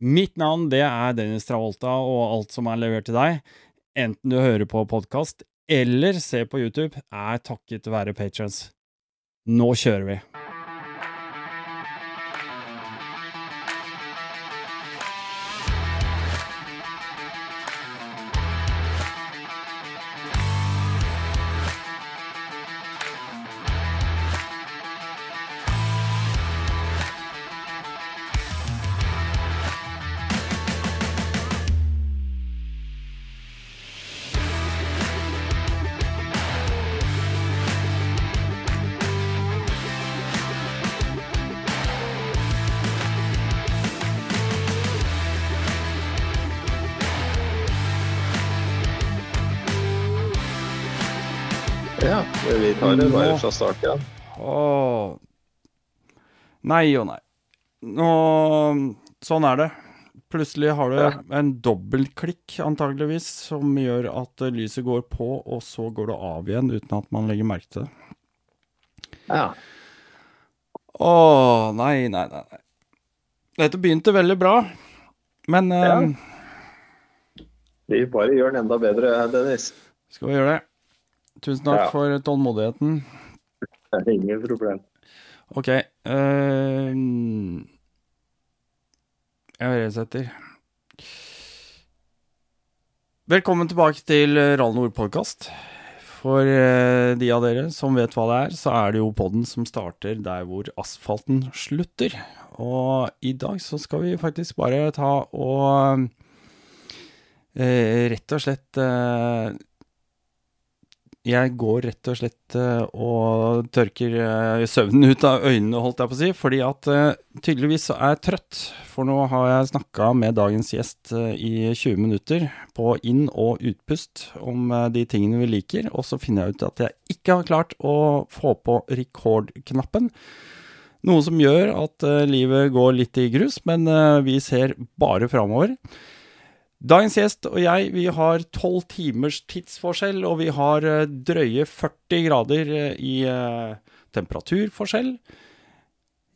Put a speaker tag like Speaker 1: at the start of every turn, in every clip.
Speaker 1: Mitt navn det er Dennis Travolta, og alt som er levert til deg, enten du hører på podkast eller ser på YouTube, er takket være patrons. Nå kjører vi!
Speaker 2: Fra start igjen.
Speaker 1: Åh. Nei og nei. Nå Sånn er det. Plutselig har du
Speaker 2: Ja.
Speaker 1: en dobbeltklikk, antageligvis, som gjør at lyset går på, og så går det av igjen uten at man legger merke til det.
Speaker 2: Ja.
Speaker 1: Åh, nei, nei, nei. nei. Dette begynte veldig bra, men eh,
Speaker 2: Vi bare gjør den enda bedre, Dennis.
Speaker 1: skal vi gjøre det? Tusen takk
Speaker 2: Ja.
Speaker 1: for tålmodigheten.
Speaker 2: Det er ingen problem.
Speaker 1: Ok. Uh, jeg resetter. Velkommen tilbake til Rallnord podkast. For eh, de av dere som vet hva det er, så er det jo podden som starter der hvor asfalten slutter. Og i dag så skal vi faktisk bare ta og eh, rett og slett jeg går rett og slett eh, og tørker eh, søvnen ut av øynene, holdt jeg på å si, fordi at eh, tydeligvis er jeg trøtt. For nå har jeg snakka med dagens gjest i 20 minutter på inn- og utpust om de tingene vi liker, og så finner jeg ut at jeg ikke har klart å få på rekordknappen. Noe som gjør at livet går litt i grus, men vi ser bare framover. Dagens gjest og jeg, vi har tolv timers tidsforskjell, og vi har eh, drøye 40 grader eh, i eh, temperaturforskjell.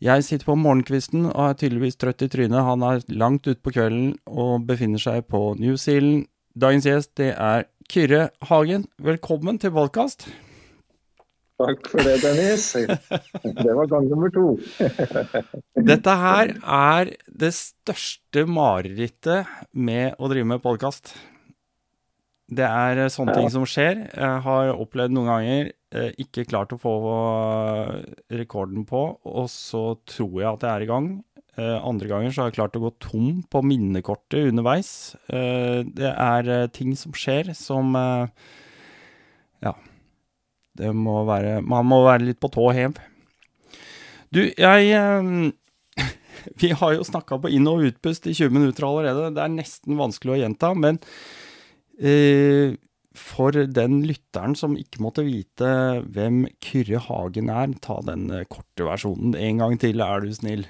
Speaker 1: Jeg sitter på morgenkvisten og er tydeligvis trøtt i trynet. Han er langt utpå kvelden og befinner seg på New Zealand. Dagens gjest, det er Kyrre Hagen. Velkommen til podkast.
Speaker 2: Takk for det, Dennis. Det var gang nummer to.
Speaker 1: Dette her er det største marerittet med å drive med podkast. Det er eh, sånne ting som skjer. Jeg har opplevd noen ganger eh, ikke klart å få eh, rekorden på, og så tror jeg at jeg er i gang. Andre ganger så har jeg klart å gå tom på minnekortet underveis. Det er ting som skjer som Ja. Det må være Man må være litt på tå hev. Du, jeg eh, Vi har jo snakka på inn- og utpust i 20 minutter allerede. Det er nesten vanskelig å gjenta, men eh, for den lytteren som ikke måtte vite hvem Kyrre Hagen er, ta den eh, korte versjonen en gang til, er du snill.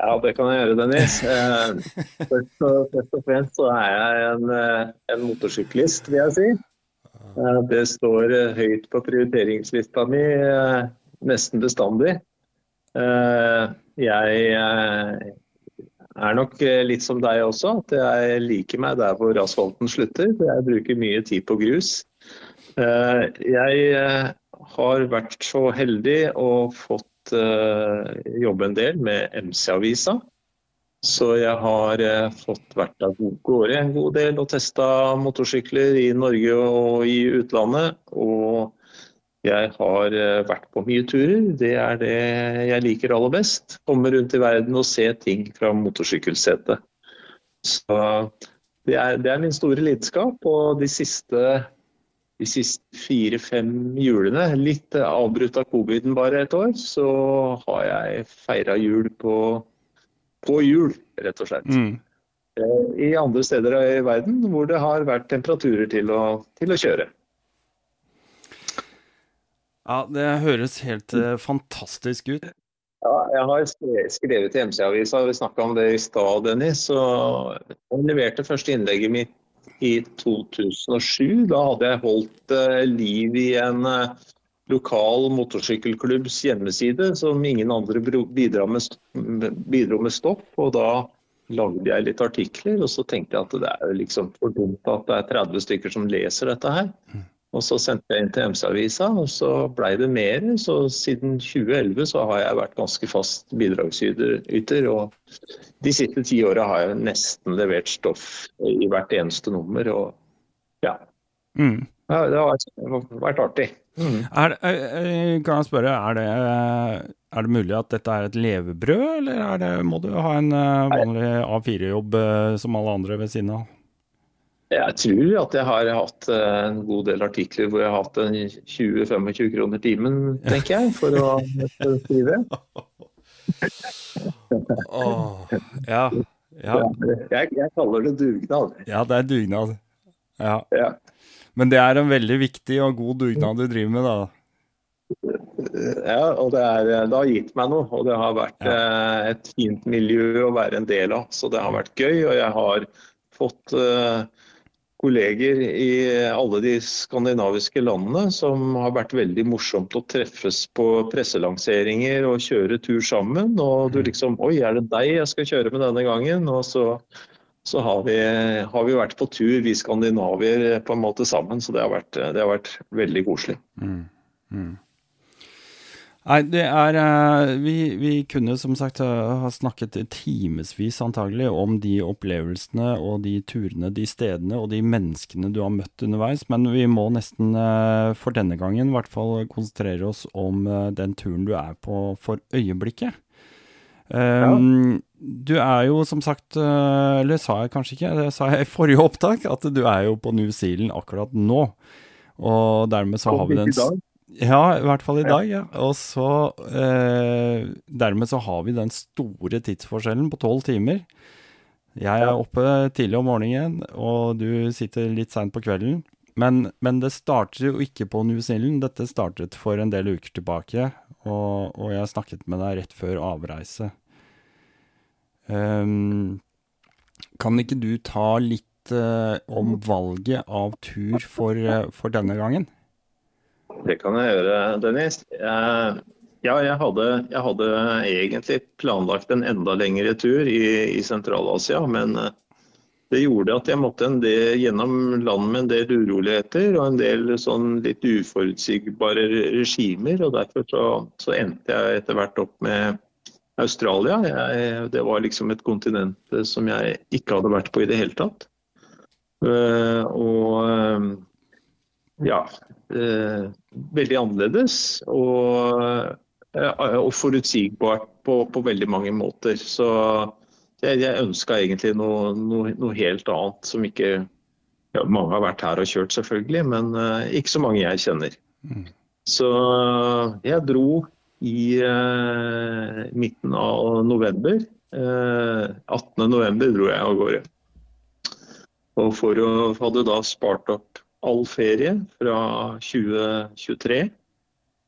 Speaker 2: Ja, det kan jeg gjøre, Dennis. Eh, Først og, først og fremst så er jeg en, en motorsyklist, vil jeg si. Det står eh, høyt på prioriteringslista mi eh, nesten bestandig. Eh, Jeg er nok litt som deg også, at jeg liker meg der hvor asfalten slutter. Jeg bruker mye tid på grus. Jeg har vært så heldig og fått jobbe en del med MC-avisa. Så jeg har eh, fått vært av gårde en god del og testa motorsykler i Norge og i utlandet. Og jeg har eh, vært på mye turer. Det er det jeg liker aller best. Komme rundt i verden og se ting fra motorsykkelsetet. Så det er, det er min store lidenskap. Og de siste, siste fire-fem julene, litt avbrutt av coviden bare et år, så har jeg feira jul på, på hjul, rett og slett.
Speaker 1: Mm.
Speaker 2: i andre steder i verden hvor det har vært temperaturer til å, til å kjøre.
Speaker 1: Ja, det høres helt uh, fantastisk ut.
Speaker 2: Ja, jeg har skrevet til MC-avisa, vi snakka om det i stad, Dennis. Og jeg leverte første innlegget mitt i 2007. Da hadde jeg holdt uh, liv i en uh, lokal motorsykkelklubbs hjemmeside som ingen andre bidro med, bidro med stopp. Og da lagde jeg litt artikler, og så tenkte jeg at det er liksom for dumt at det er 30 stykker som leser dette her. Mm. Og så sendte jeg inn til MC-avisa, og så blei det mer. Så siden 2011 så har jeg vært ganske fast bidragsyter. Og de siste ti åra har jeg nesten levert stoff i hvert eneste nummer. Og ja. Mm. ja det har vært artig.
Speaker 1: Mm. Er, kan jeg spørre, er det, er det, mulig at dette er et levebrød, eller det, må du ha en eh, vanlig A4-jobb eh, som alle andre ved siden av?
Speaker 2: Jeg tror at jeg har hatt eh, en god del artikler hvor jeg har hatt 20-25 kroner timen, tenker jeg, for å, skrive.
Speaker 1: oh, ja. ja.
Speaker 2: Jeg, jeg, kaller det dugnad.
Speaker 1: Ja, det er dugnad. Ja. ja. Men det er en veldig viktig og god dugnad du driver med, da?
Speaker 2: Ja, og det, er, det, har gitt meg noe. Og det har vært ja. Eh, et fint miljø å være en del av. Så det har vært gøy. Og jeg har fått eh, kolleger i alle de skandinaviske landene som har vært veldig morsomt å treffes på presselanseringer og kjøre tur sammen. Og du mm. liksom Oi, er det deg jeg skal kjøre med denne gangen? Og så, så har, vi, har, vi, vært på tur, vi skandinavier, på en måte sammen. Så det har vært, det har vært veldig koselig. Mm. Mm.
Speaker 1: Nei, det er uh, vi, vi, kunne som sagt ha snakket timevis antagelig om de opplevelsene og de turene, de stedene og de menneskene du har møtt underveis, men vi må nesten uh, for denne gangen i hvert fall konsentrere oss om den turen du er på for øyeblikket. Ja. Du er jo som sagt, eller sa jeg kanskje ikke, det sa jeg i forrige opptak, at du er jo på New Zealand akkurat nå. Og dermed så har vi den ja, i hvert fall i dag. ja. Og så eh, Dermed så har vi den store tidsforskjellen på tolv timer. Jeg er oppe tidlig om morgenen, og du sitter litt seint på kvelden. Men, men, det starter jo ikke på New Zealand. Dette startet for en del uker tilbake, og, og jeg snakket med deg rett før avreise. Um, kan ikke du ta litt uh, om valget av tur for, uh, for denne gangen?
Speaker 2: Det kan jeg gjøre, Dennis. Uh, ja, jeg hadde, jeg hadde, egentlig planlagt en enda lengre tur i, i Sentral-Asia, men det gjorde at jeg måtte del, gjennom land med en del uroligheter og en del sånn litt uforutsigbare regimer. og Derfor så, så endte jeg etter hvert opp med Australia. Jeg, det var liksom et kontinent som jeg ikke hadde vært på i det hele tatt. Uh, og uh, ja, uh, veldig annerledes og, uh, og forutsigbart på, på, veldig mange måter. Så jeg, jeg ønska egentlig noe, noe, noe, helt annet som ikke ja, Mange har vært her og kjørt, selvfølgelig, men uh, ikke så mange jeg kjenner. Mm. Så jeg dro i uh, midten av november. Eh, 18.11 dro jeg av gårde. Og for å hadde da spart opp all ferie fra 2023.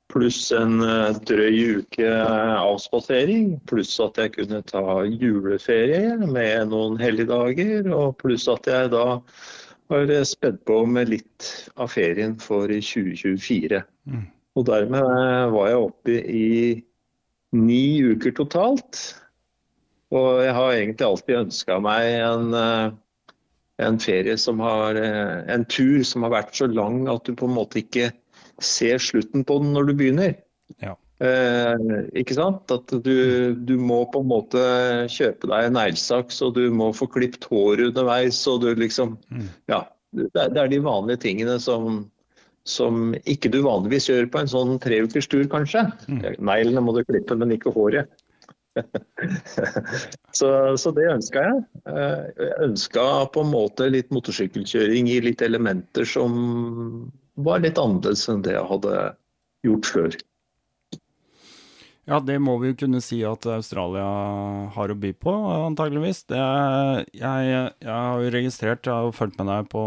Speaker 2: Pluss en eh, drøy uke avspasering. Pluss at jeg kunne ta juleferie med noen helligdager. Og pluss at jeg da har spedd på med litt av ferien for 2024. Mm. Og dermed var jeg oppe i ni uker totalt. Og jeg har egentlig alltid ønska meg en eh, en ferie som har eh, En tur som har vært så lang at du på en måte ikke ser slutten på den når du begynner. Ja. Eh, ikke sant? At du, du, må på en måte kjøpe deg en neglesaks, og du må få klipt håret underveis. og du liksom, mm. ja, det, det, er de vanlige tingene som, som ikke du vanligvis gjør på en sånn treukers tur, kanskje. Mm. Neglene må du klippe, men ikke håret. så, så, det ønska jeg. Eh, jeg ønska på en måte litt motorsykkelkjøring i litt elementer som var litt annerledes enn det jeg hadde gjort før.
Speaker 1: Ja, det må vi jo kunne si at Australia har å by på, antageligvis. Det, jeg, jeg, har jo registrert, jeg har jo fulgt med deg på,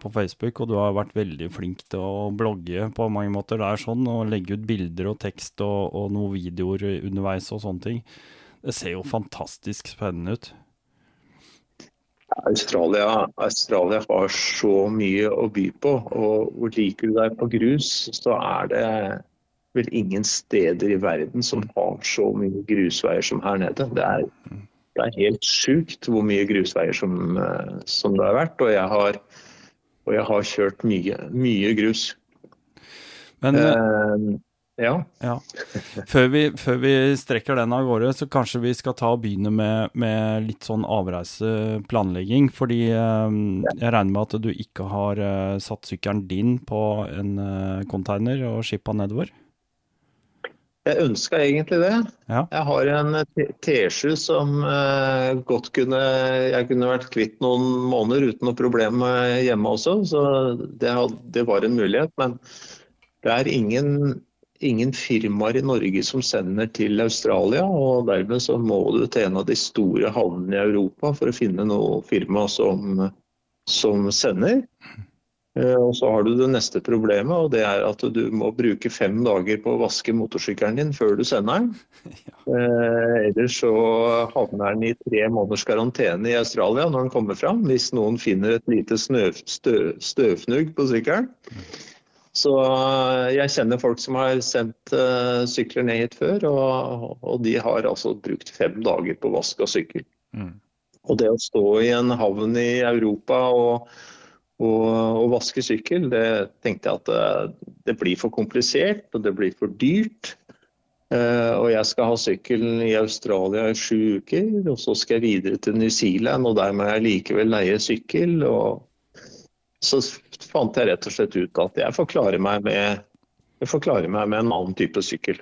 Speaker 1: på, Facebook, og du har vært veldig flink til å blogge på mange måter. Det er sånn, å legge ut bilder og tekst og, og noen videoer underveis og sånne ting. Det ser jo fantastisk spennende ut.
Speaker 2: Australia, Australia, har så mye å by på. Og liker du deg på grus, så er det vel ingen steder i verden som har så mye grusveier som her nede. Det er, det er helt sjukt hvor mye grusveier som, eh, som, det har vært. Og jeg har, og jeg har kjørt mye, mye grus.
Speaker 1: Men, eh, ja. ja. Før, vi, før, vi, strekker den av gårde, så kanskje vi skal ta og begynne med, med litt sånn avreiseplanlegging. Fordi eh, jeg regner med at du ikke har eh, satt sykkelen din på en eh, container og skippa nedover?
Speaker 2: Jeg ønska egentlig det. Ja. Jeg har en T7 som eh, godt kunne Jeg kunne vært kvitt noen måneder uten noe problem hjemme også, så det, det var en mulighet. Men det er ingen ingen firmaer i Norge som sender til Australia, og dermed så må du til en av de store havnene i Europa for å finne noe firma som, som sender. Eh, og Så har du det neste problemet, og det er at du må bruke fem dager på å vaske motorsykkelen din før du sender den. Eh, ellers så havner den i tre måneders karantene i Australia når den kommer fram, hvis noen finner et lite snø, stø, støvfnugg på sykkelen. Så eh, jeg kjenner folk som har sendt uh, sykler ned hit før, og, og, de har altså brukt fem dager på vask av sykkel. Mm. Og det å stå i en havn i Europa og, og, og vaske sykkel, det tenkte jeg at det, eh, det, blir for komplisert og det blir for dyrt. Uh, og jeg skal ha sykkelen i Australia i sju uker, og så skal jeg videre til New Zealand, og der må jeg likevel leie sykkel. og så fant jeg rett og slett ut at jeg forklarer meg med, forklarer meg med en annen type sykkel.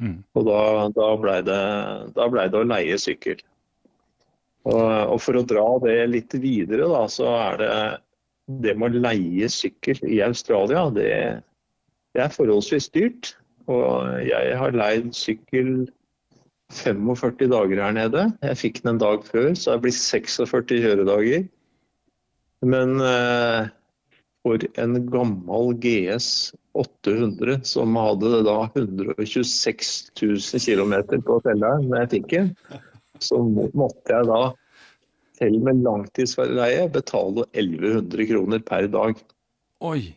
Speaker 2: Mm. Og da, da blei det, ble det å leie sykkel. Og, og, for å dra det litt videre, da, så er det det med å leie sykkel i Australia, det, det er forholdsvis dyrt. Og jeg har leid sykkel 45 dager her nede. Jeg fikk den en dag før, så det blir 46 kjøredager. Men eh, for en gammel GS 800 som hadde da 126 000 km på telleren da jeg fikk den, så måtte jeg da selv med langtidsleie betale 1100 kroner per dag.
Speaker 1: Oi.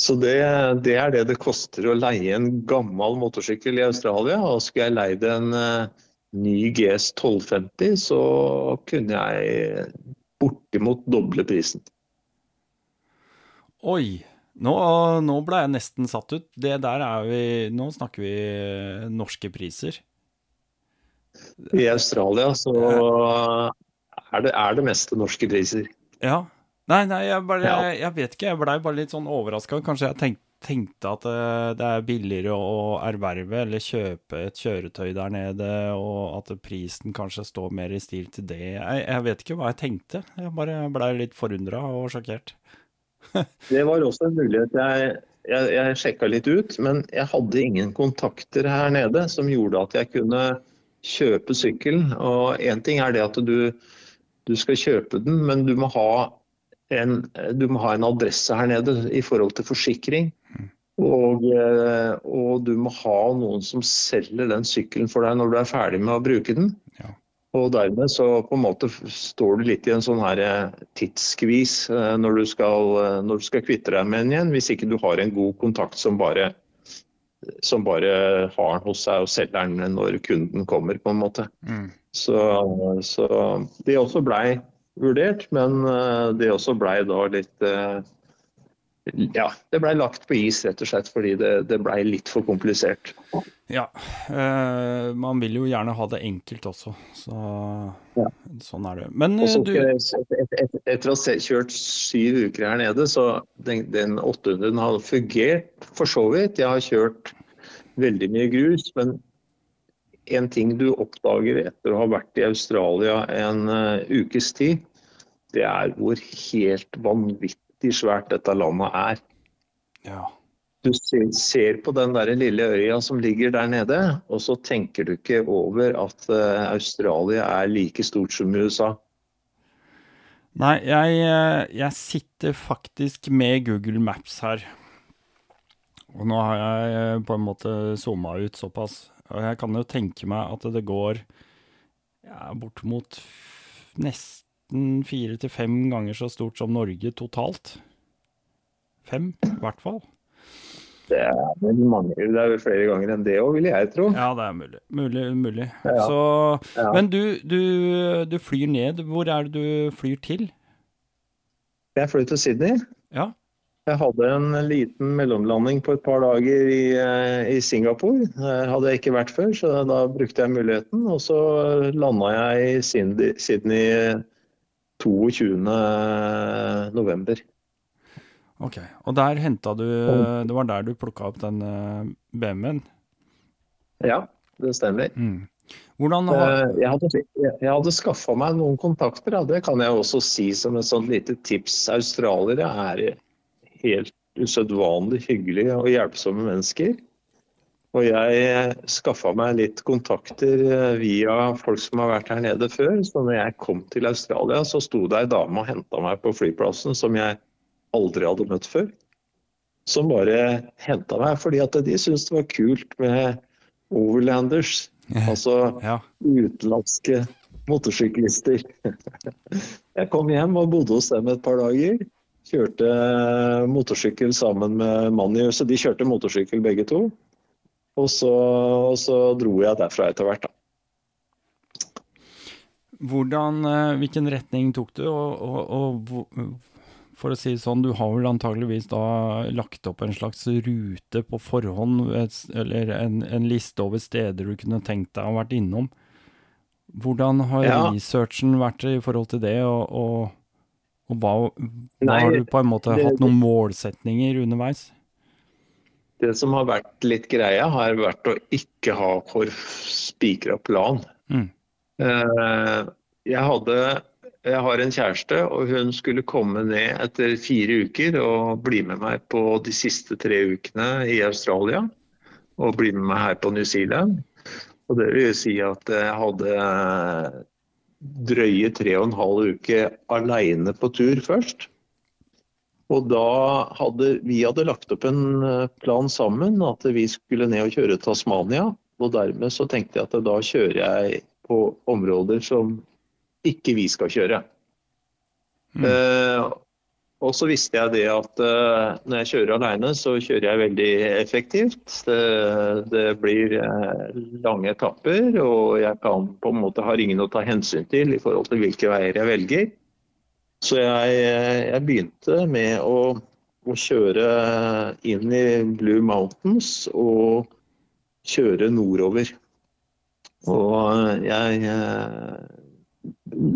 Speaker 2: Så det, det, er det det koster å leie en gammel motorsykkel i Australia. Og skulle jeg leid en uh, ny GS 1250, så kunne jeg bortimot doble prisen.
Speaker 1: Oi. Nå, nå, ble jeg nesten satt ut. Det der er vi Nå snakker vi norske priser.
Speaker 2: I Australia så er det, er det meste norske priser.
Speaker 1: Ja. Nei, nei, jeg, bare, jeg, jeg vet ikke. Jeg blei bare litt sånn overraska. Kanskje jeg tenkte tenkte at eh, det er billigere å erverve eller kjøpe et kjøretøy der nede, og at prisen kanskje står mer i stil til det. Jeg, jeg vet ikke hva jeg tenkte. Jeg bare blei litt forundra og sjokkert.
Speaker 2: det var også en mulighet. Jeg, jeg, jeg sjekka litt ut, men jeg hadde ingen kontakter her nede som gjorde at jeg kunne kjøpe sykkelen. Og én ting er det at du, du skal kjøpe den, men du må ha en, du må ha en adresse her nede i forhold til forsikring. Og, eh, og, du må ha noen som selger den sykkelen for deg når du er ferdig med å bruke den. Ja. Og dermed så på en måte står du litt i en sånn her eh, tidsskvis eh, når du, skal, når du skal kvitte deg med den igjen, hvis ikke du har en god kontakt som bare, som bare har den hos seg og selger den når kunden kommer, på en måte. Mm. Så, så det også blei vurdert, men det også blei da litt ja, det blei lagt på is rett og slett fordi det, det blei litt for komplisert.
Speaker 1: Ja, eh, man vil jo gjerne ha det enkelt også, så ja. sånn er det. Men
Speaker 2: også, eh, du et, et, Etter å ha kjørt syv uker her nede, så den, den 800 har fungert for så vidt. Jeg har kjørt veldig mye grus, men en ting du oppdager etter å ha vært i Australia en uh, ukes tid, det er hvor helt vanvittig vanvittig svært dette landet er.
Speaker 1: Ja.
Speaker 2: du ser på den der lille øya som ligger der nede, og så tenker du ikke over at eh, Australia er like stort som USA.
Speaker 1: Nei, jeg, eh, jeg sitter faktisk med Google Maps her. Og nå har jeg eh, på en måte zooma ut såpass. Og jeg kan jo tenke meg at det går ja, bortimot nesten fire til fem ganger så stort som Norge totalt. Fem, i hvert fall.
Speaker 2: Det er vel mange, det er vel flere ganger enn det òg, vil jeg tro.
Speaker 1: Ja, det er mulig. Mulig. mulig.
Speaker 2: Ja.
Speaker 1: Så,
Speaker 2: Ja.
Speaker 1: Men du, du, du flyr ned. Hvor er det du flyr til?
Speaker 2: Jeg fløy til Sydney.
Speaker 1: Ja.
Speaker 2: Jeg hadde en liten mellomlanding på et par dager i, eh, i Singapore. Der hadde jeg ikke vært før, så da brukte jeg muligheten. Og så landa jeg i Sydney, Sydney 22. november.
Speaker 1: Ok. Og der henta du Det var der du plukka opp den uh, BMW-en?
Speaker 2: Ja, det stemmer.
Speaker 1: Mm. Hvordan har
Speaker 2: Eh, Jeg hadde, jeg hadde skaffa meg noen kontakter, ja. det kan jeg også si som et sånt lite tips. Australiere er helt usedvanlig hyggelige og hjelpsomme mennesker. Og jeg skaffa meg litt kontakter eh, via folk som har vært her nede før. Så når jeg kom til Australia, så sto det ei dame og henta meg på flyplassen som jeg aldri hadde møtt før. Som bare henta meg fordi at de syntes det var kult med overlanders. Altså
Speaker 1: Ja.
Speaker 2: utenlandske motorsyklister. Jeg kom hjem og bodde hos dem et par dager. Kjørte motorsykkel sammen med mannen, i så de kjørte motorsykkel begge to. Og så, og så dro jeg derfra etter hvert, da.
Speaker 1: Hvordan, eh, hvilken retning tok du? Og, og, for å si det sånn, du har vel antageligvis da lagt opp en slags rute på forhånd, eller en, en liste over steder du kunne tenkt deg å vært innom. Hvordan har
Speaker 2: Ja.
Speaker 1: researchen vært i forhold til det, og, og, og hva, hva
Speaker 2: Nei,
Speaker 1: har du på en måte
Speaker 2: det-
Speaker 1: hatt noen målsetninger underveis?
Speaker 2: Det som har vært litt greia, har vært å ikke ha spikra plan.
Speaker 1: Mm.
Speaker 2: Eh, Jeg hadde jeg har en kjæreste, og hun skulle komme ned etter fire uker og bli med meg på de siste tre ukene i Australia. Og bli med meg her på New Zealand. Og det vil si at jeg hadde drøye tre og en halv uke alene på tur først. Og da hadde vi hadde lagt opp en eh, plan sammen, at vi skulle ned og kjøre Tasmania. Og dermed så tenkte jeg at da kjører jeg på områder som ikke vi skal kjøre.
Speaker 1: Mm.
Speaker 2: Eh, og så visste jeg det at eh, når jeg kjører alene, så kjører jeg veldig effektivt. Det, det blir eh, lange etapper, og jeg kan på en måte har ingen å ta hensyn til i forhold til hvilke veier jeg velger. Så jeg, jeg begynte med å, å kjøre inn i Blue Mountains og kjøre nordover. Og jeg eh,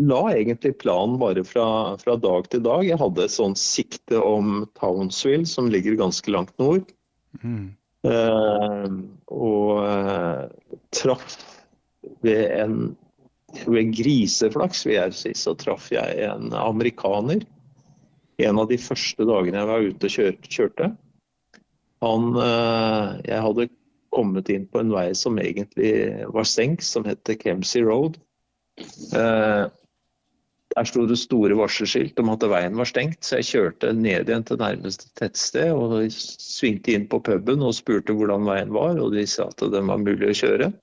Speaker 2: la egentlig planen bare fra, fra dag til dag. Jeg hadde et sånt sikte om Townsville, som ligger ganske langt nord.
Speaker 1: Mm.
Speaker 2: Eh, og eh, traff ved en ved griseflaks, vil jeg si, så traff jeg en amerikaner. En av de første dagene jeg var ute og kjørte. Han eh, Jeg hadde kommet inn på en vei som egentlig var stengt, som heter Kemsey Road. Eh, der sto det store varselskilt om at veien var stengt, så jeg kjørte ned igjen til nærmeste tettsted og svingte inn på puben og spurte hvordan veien var, og de sa at den var mulig å kjøre.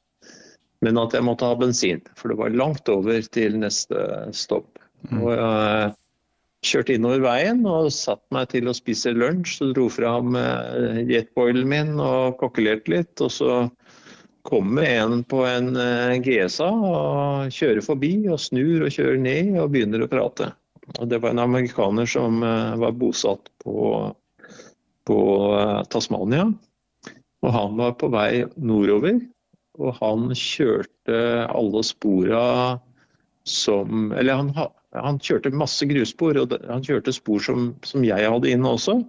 Speaker 2: Men at jeg måtte ha bensin, for det var langt over til neste stopp. Og jeg kjørte innover veien og satt meg til å spise lunsj. Så dro fram jetboilen min og kokkelerte litt. Og så kommer en på en eh, GSA og kjører forbi og snur og kjører ned og begynner å prate. Og det var en amerikaner som eh, var bosatt på, på eh, Tasmania. Og han var på vei nordover. Og han kjørte alle spora som Eller han, han kjørte masse grusspor, og han kjørte spor som, som jeg hadde inne også.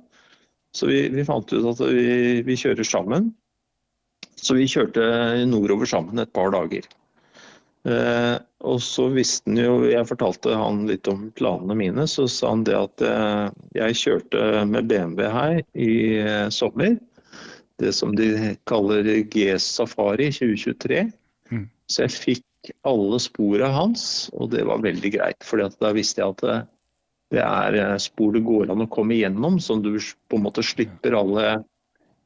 Speaker 2: Så vi, vi fant ut at vi, vi kjører sammen. Så vi kjørte nordover sammen et par dager. Eh, og så visste han jo Jeg fortalte han litt om planene mine. Så sa han det at eh, jeg kjørte med BMW her i eh, sommer. Det som de kaller G-safari 2023.
Speaker 1: Mm.
Speaker 2: Så jeg fikk alle sporene hans, og det var veldig greit. For da visste jeg at det, det er eh, spor det går an å komme igjennom, så du på en måte slipper alle,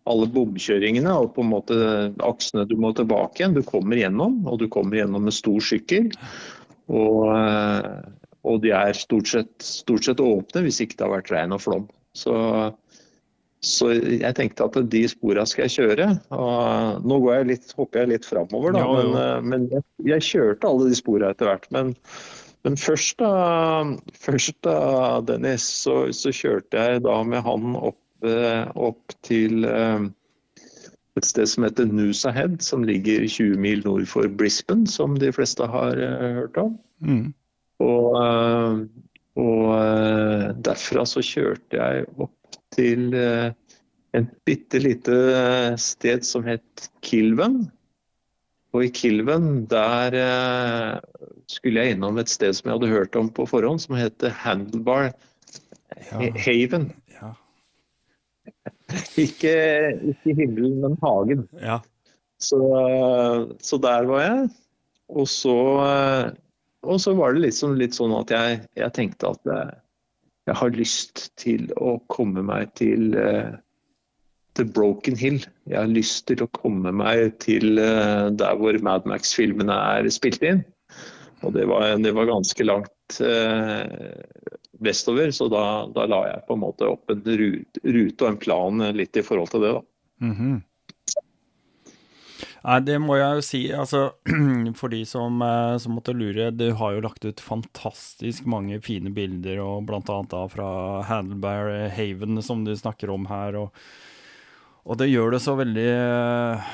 Speaker 2: alle bomkjøringene og på en måte aksene du må tilbake igjen. Du kommer gjennom, og du kommer gjennom med stor sykkel. Og, eh, og de er stort sett, stort sett, åpne hvis ikke det har vært regn og flom. Så, så jeg tenkte at de sporene skal jeg kjøre. Og nå jeg litt, hopper jeg litt framover, da. Ja, men, eh, men jeg, jeg, kjørte alle de sporene etter hvert. Men, men først, da, først da, Dennis, så, så, kjørte jeg da med han opp, eh, opp til et sted som heter Noosa Head, som ligger 20 mil nord for Brisbane, som de fleste har hørt om.
Speaker 1: Mm.
Speaker 2: Og, og derfra så kjørte jeg opp til et bitte lite sted som het Kilven. Og i Kilven der skulle jeg innom et sted som jeg hadde hørt om på forhånd, som heter Handlebar ja. Haven. ikke, ikke himmelen, men hagen.
Speaker 1: Ja.
Speaker 2: Så, så, der var jeg. Og så, og så var det liksom litt sånn at jeg, jeg tenkte at jeg, jeg, har lyst til å komme meg til uh, The Broken Hill. Jeg har lyst til å komme meg til uh, der hvor Mad Max-filmene er spilt inn. Og det var, det var ganske langt uh, vestover, så da, da, la jeg på en måte opp en rute, rute, og en plan litt i forhold til det. da.
Speaker 1: Mm -hmm. Nei, det må jeg jo si. Altså, for de som, eh, som, måtte lure, du har jo lagt ut fantastisk mange fine bilder, og blant annet da fra Handlebar Haven, som du snakker om her. Og, og det gjør det så veldig uh,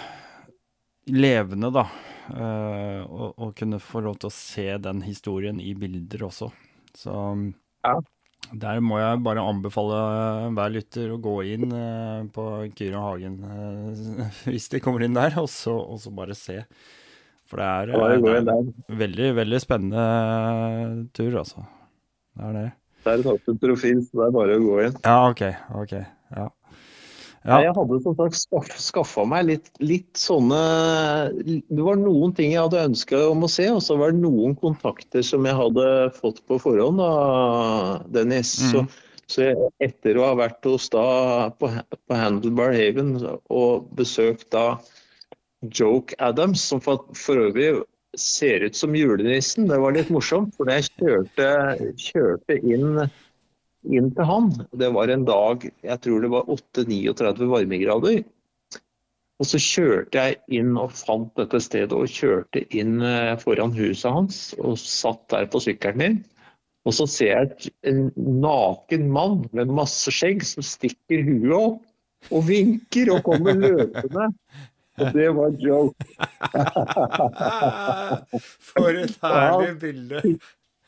Speaker 1: levende, da. Uh, å kunne få lov til å se den historien i bilder også. Så
Speaker 2: ja.
Speaker 1: Der må jeg bare anbefale hver lytter å gå inn uh, på Kyra Hagen uh, hvis de kommer inn der, og så, og så bare se. For det er, det er en veldig, veldig spennende tur, altså. Det er det.
Speaker 2: Det er et åpent profil, så det er bare å gå inn.
Speaker 1: Ja, OK. ok, ja.
Speaker 2: Jeg hadde som sagt skaffa meg litt, litt, sånne Det var noen ting jeg hadde ønska om å se, og så var det noen kontakter som jeg hadde fått på forhånd, da, Dennis. Mm. Så, så jeg, etter å ha vært hos da på, på Handlebar Haven og besøkt da Joke Adams, som for, for øvrig ser ut som julenissen, det var litt morsomt. For jeg kjørte, kjørte inn inn til han. Det var en dag jeg tror det var 8-39 varmegrader. Og så kjørte jeg inn og fant dette stedet og kjørte inn eh, foran huset hans og satt der på sykkelen min. Og så ser jeg en naken mann med masse skjegg som stikker huet opp og vinker og kommer løpende. Og det var joke.
Speaker 1: For et herlig bilde.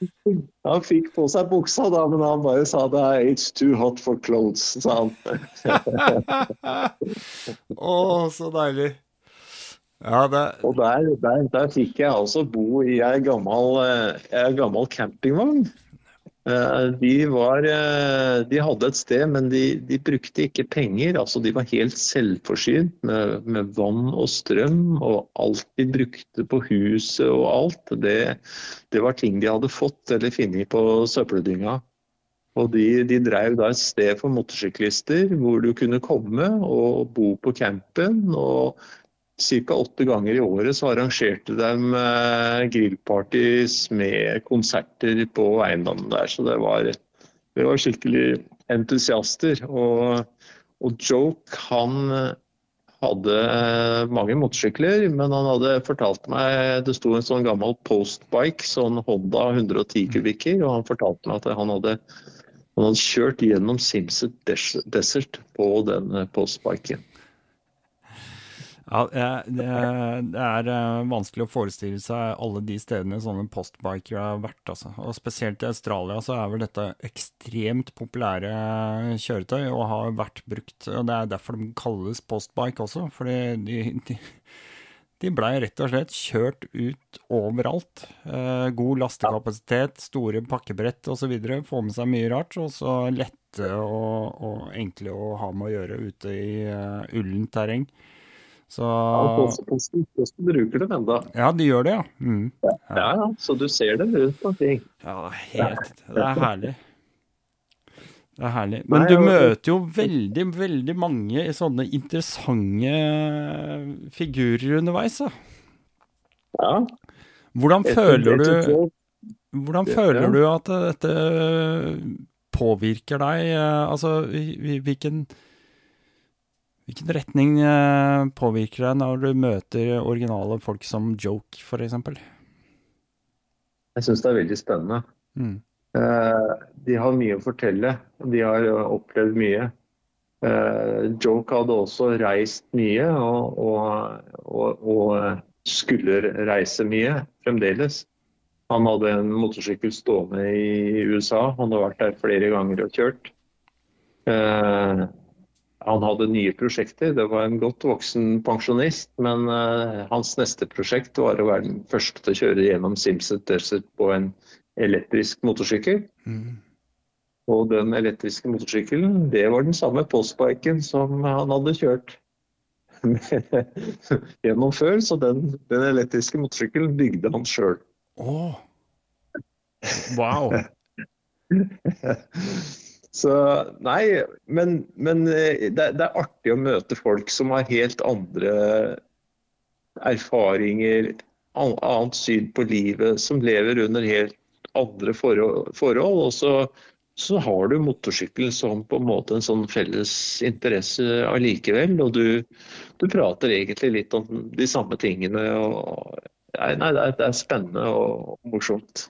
Speaker 2: Han fikk på seg buksa da, men han bare sa det er 'it's too hot for clothes', sa han.
Speaker 1: Å, så deilig. Ja, det...
Speaker 2: Og der, der, der, fikk jeg altså bo i ei gammel, eh, gammel campingvogn. Eh, de, var, eh, de, hadde et sted, men de, de, brukte ikke penger. altså De var helt selvforsynt med, med, vann og strøm. Og alt de brukte på huset og alt, det, det var ting de hadde fått eller funnet på søppeldynga. Og de, de drev da et sted for motorsyklister hvor du kunne komme og bo på campen. og Ca. åtte ganger i året så arrangerte de eh, grillpartys med konserter på eiendommen der. Så det var, det var skikkelig entusiaster. Og, og Joke han hadde mange motorsykler, men han hadde fortalt meg Det sto en sånn gammel postbike, sånn Honda 110 kubikker, og han fortalte meg at han hadde, han hadde kjørt gjennom Simset Desert på den postbiken.
Speaker 1: Ja, det, det er eh, vanskelig å forestille seg alle de stedene sånne postbiker har vært. Altså. Og Spesielt i Australia så er vel dette ekstremt populære kjøretøy og har vært brukt. og Det er derfor de kalles postbike også. fordi de, de, de blei rett og slett kjørt ut overalt. Eh, god lastekapasitet, store pakkebrett osv. Få med seg mye rart. Og så lette og, og, enkle å ha med å gjøre ute i uh, ullent terreng. Så
Speaker 2: Ja, Posten, bruker dem ennå.
Speaker 1: Ja, de gjør det, ja. Mm.
Speaker 2: Ja, ja, så du ser dem rundt omkring.
Speaker 1: Ja, helt Det er herlig. Det er herlig. Men du møter jo veldig, veldig mange sånne interessante figurer underveis, da.
Speaker 2: Ja.
Speaker 1: Hvordan føler du Hvordan føler du at dette påvirker deg? Altså, hvilken Hvilken retning eh, påvirker deg når du møter originale folk som Joke, f.eks.?
Speaker 2: Jeg syns det er veldig spennende.
Speaker 1: Mm.
Speaker 2: Eh, de har mye å fortelle. De har opplevd mye. Eh, Joke hadde også reist mye og, og, og, og, skulle reise mye fremdeles. Han hadde en motorsykkel stående i USA. Han hadde vært der flere ganger og kjørt. Han hadde nye prosjekter. Det var en godt voksen pensjonist, men uh, hans neste prosjekt var å være den første til å kjøre gjennom Simset Desert på en elektrisk motorsykkel.
Speaker 1: Mm.
Speaker 2: Og den elektriske motorsykkelen, det var den samme postbiken som han hadde kjørt gjennom før. Så den, den elektriske motorsykkelen bygde han sjøl.
Speaker 1: Oh. Wow.
Speaker 2: Så nei, men, men eh, det, det, er artig å møte folk som har helt andre erfaringer, annet syn på livet, som lever under helt andre forhold. og så, så har du motorsykkel som på en måte en sånn felles interesse allikevel. Og du, du prater egentlig litt om de samme tingene. Og, nei, nei, det, er, det er spennende og morsomt.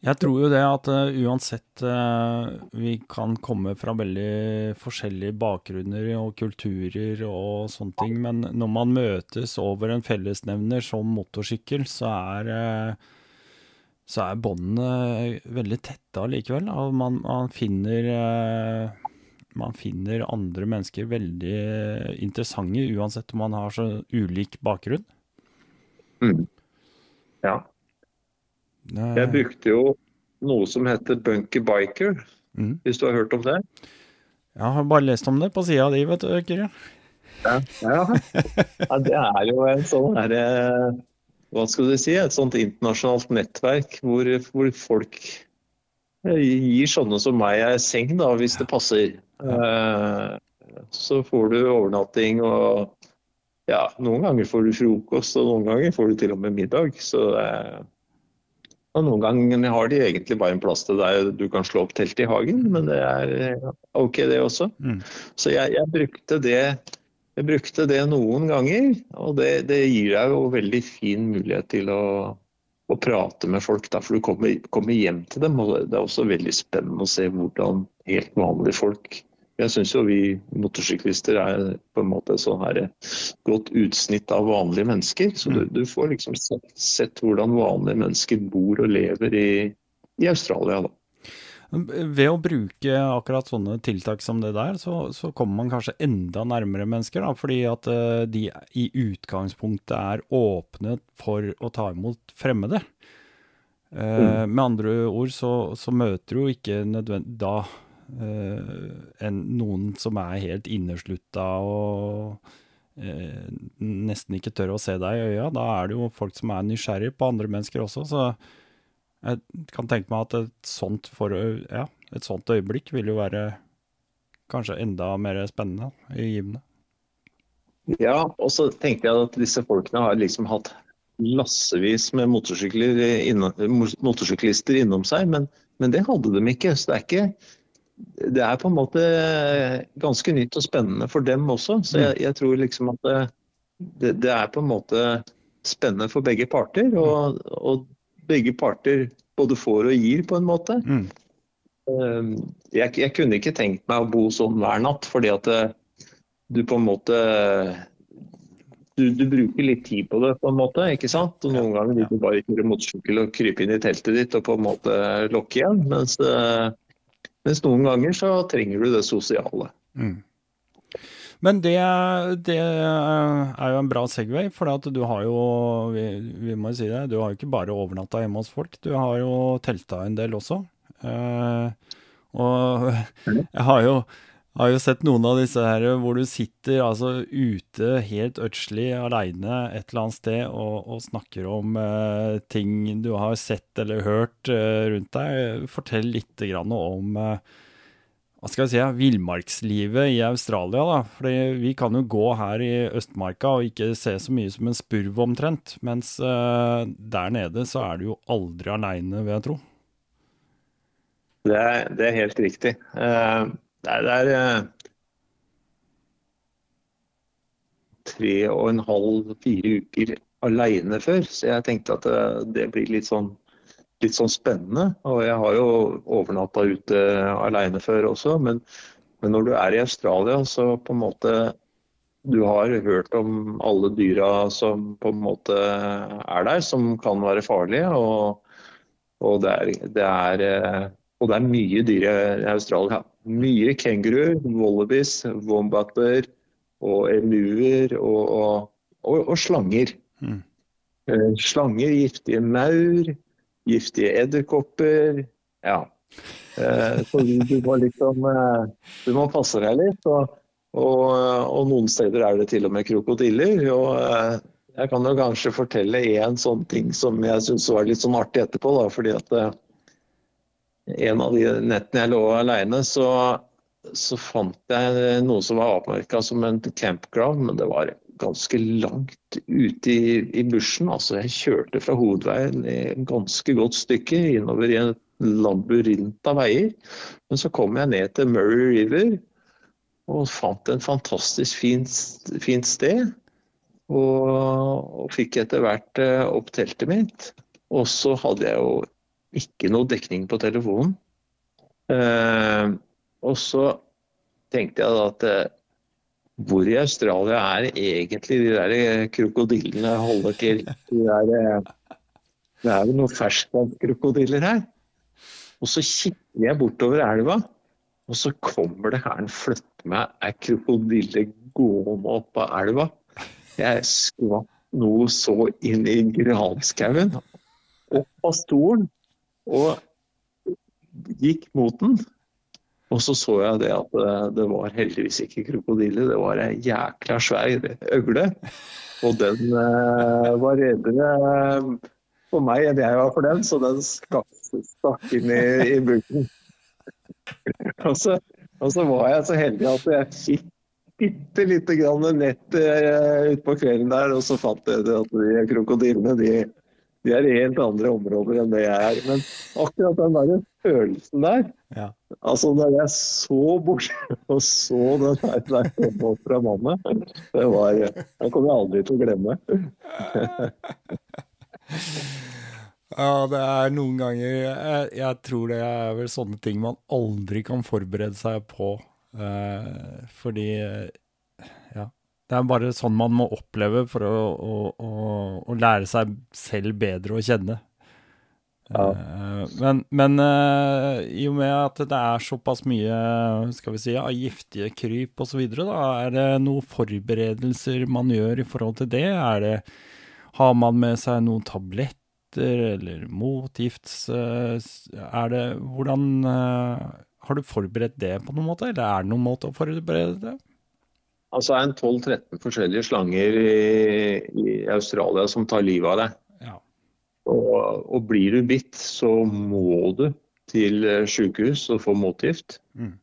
Speaker 1: Jeg tror jo det at uh, uansett uh, vi kan komme fra veldig forskjellige bakgrunner og kulturer og sånne ting, men når man møtes over en fellesnevner som motorsykkel, så er, uh, er båndene veldig tette allikevel. Man, man, finner man finner andre mennesker veldig interessante, uansett om man har så ulik bakgrunn.
Speaker 2: Mm. Ja. Jeg brukte jo noe som heter Bunky Biker, mm. hvis du har hørt om det?
Speaker 1: Jeg har bare lest om det på sida di, vet du, Kyrre.
Speaker 2: Ja, ja. ja, det er jo en sånn herre Hva skal du si? Et sånt internasjonalt nettverk hvor, hvor folk gir sånne som meg ei seng, da, hvis det passer. Ja. Så får du overnatting og ja, noen ganger får du frokost, og noen ganger får du til og med middag. Så og noen ganger har de egentlig bare en plass til deg du kan slå opp teltet i hagen, men det er OK det også.
Speaker 1: Mm.
Speaker 2: Så jeg, jeg, brukte det, jeg, brukte det, noen ganger, og det, det gir deg jo veldig fin mulighet til å, å prate med folk. Da, for du kommer, kommer, hjem til dem, og det er også veldig spennende å se hvordan helt vanlige folk jeg syns jo vi motorsyklister er på en måte så her godt utsnitt av vanlige mennesker. Så du, mm. du får liksom sett, sett, hvordan vanlige mennesker bor og lever i, i Australia. da.
Speaker 1: Ved å bruke akkurat sånne tiltak som det der, så, så kommer man kanskje enda nærmere mennesker. Da, fordi at uh, de i utgangspunktet er åpne for å ta imot fremmede. Uh, mm. Med andre ord så, så møter du ikke nødvendig da Uh, en, noen som er helt inneslutta og uh, nesten ikke tør å se deg i øya. Da er det jo folk som er nysgjerrig på andre mennesker også, så jeg kan tenke meg at et sånt, for, ja, et sånt øyeblikk vil jo være kanskje enda mer spennende i givende.
Speaker 2: Ja, og så tenker jeg at disse folkene har liksom hatt massevis med motorsyklister innom seg, men, men, det hadde de ikke. Så det er ikke det er på en måte ganske nytt og spennende for dem også. Så jeg, jeg tror liksom at det, det, er på en måte spennende for begge parter. Og, og, begge parter både får og gir, på en måte.
Speaker 1: Mm.
Speaker 2: Ehm, jeg, jeg, kunne ikke tenkt meg å bo sånn hver natt, fordi at eh, du på en måte du, du, bruker litt tid på det, på en måte, ikke sant? Og Noen ganger vil du bare kjøre motorsykkel og krype inn i teltet ditt og på en måte lokke igjen. Mens mens noen ganger så trenger du det sosiale.
Speaker 1: Mm. Men det, det, er jo en bra Segway, for du har jo vi, vi, må jo si det, du har jo ikke bare overnatta hjemme hos folk, du har jo telta en del også. Eh, Og jeg har jo, har jo sett noen av disse her hvor du sitter altså ute helt ødselig aleine et eller annet sted og, og snakker om eh, ting du har sett eller hørt eh, rundt deg. Fortell litt grann om eh, hva skal jeg si, villmarkslivet i Australia. da, Fordi Vi kan jo gå her i Østmarka og ikke se så mye som en spurv omtrent. Mens uh, der nede så er du jo aldri aleine, vil jeg tro.
Speaker 2: Det er, det er helt riktig. Uh, det er, det uh, tre og en halv, fire uker aleine før. Så jeg tenkte at det blir litt sånn litt sånn spennende. Og jeg har jo overnatta ute aleine før også, men, men, når du er i Australia, så på en måte Du har hørt om alle dyra som på en måte er der, som kan være farlige. Og, og, det, er, det, er, og det er mye dyr i Australia. Mye kenguruer, wallabies, wombater og emuer og, og, slanger. Mm. Slanger, giftige maur, giftige edderkopper. Ja. Eh, så du må liksom eh, Du må passe deg litt. Og, og, og, noen steder er det til og med krokodiller. Og eh, jeg kan jo kanskje fortelle én sånn ting som jeg syns var litt sånn artig etterpå. Da, fordi at en av de nettene jeg lå alene, så, så fant jeg noe som var avmerka som en campground, men det var ganske langt ute i, i bushen. Altså, jeg kjørte fra hovedveien et ganske godt stykke innover i en labyrint av veier. Men så kom jeg ned til Murray River og fant en fantastisk fint, fint sted. Og, og, fikk etter hvert uh, opp teltet mitt. Og så hadde jeg jo ikke noe dekning på telefonen. Uh, og så tenkte jeg da at uh, hvor i Australia er egentlig de der krokodillene holder til? De der, eh, det er vel noen ferskvannskrokodiller her. Og så kikker jeg bortover elva, og så kommer det her en flytter meg ei krokodille gående opp av elva. Jeg skvatt noe så inn i granskauen, opp av stolen, og gikk mot den. Og så så jeg det at det var heldigvis ikke krokodille, det var ei jækla svær øgle. Og den eh, var reddere eh, for meg enn jeg var for den, så den stakk inn i, i buken. og, så, og, så, var jeg så heldig at jeg fikk bitte lite grann nett eh, utpå kvelden der, og så fant jeg at de krokodillene de, de er i helt andre områder enn det jeg er. Men akkurat den der følelsen der ja. Altså, når jeg så bort og så den der, der komme opp fra vannet, det var Den kommer jeg aldri til å glemme.
Speaker 1: Ja, det er noen ganger jeg, jeg, tror det er vel sånne ting man aldri kan forberede seg på. Eh, fordi det er bare sånn man må oppleve for å, å, å, å lære seg selv bedre å kjenne. Ja. Eh, men, men uh, i og med at det er såpass mye skal vi si, av giftige kryp osv., er det noen forberedelser man gjør i forhold til det? Er det har man med seg noen tabletter eller motgifts... Uh, er det Hvordan Har du forberedt det på noen måte, eller er det noen måte å forberede det?
Speaker 2: Altså er en 12-13 forskjellige slanger i, i, Australia som tar livet av deg. Ja. Og, og, blir du bitt, så må du til sykehus og få motgift. Mm.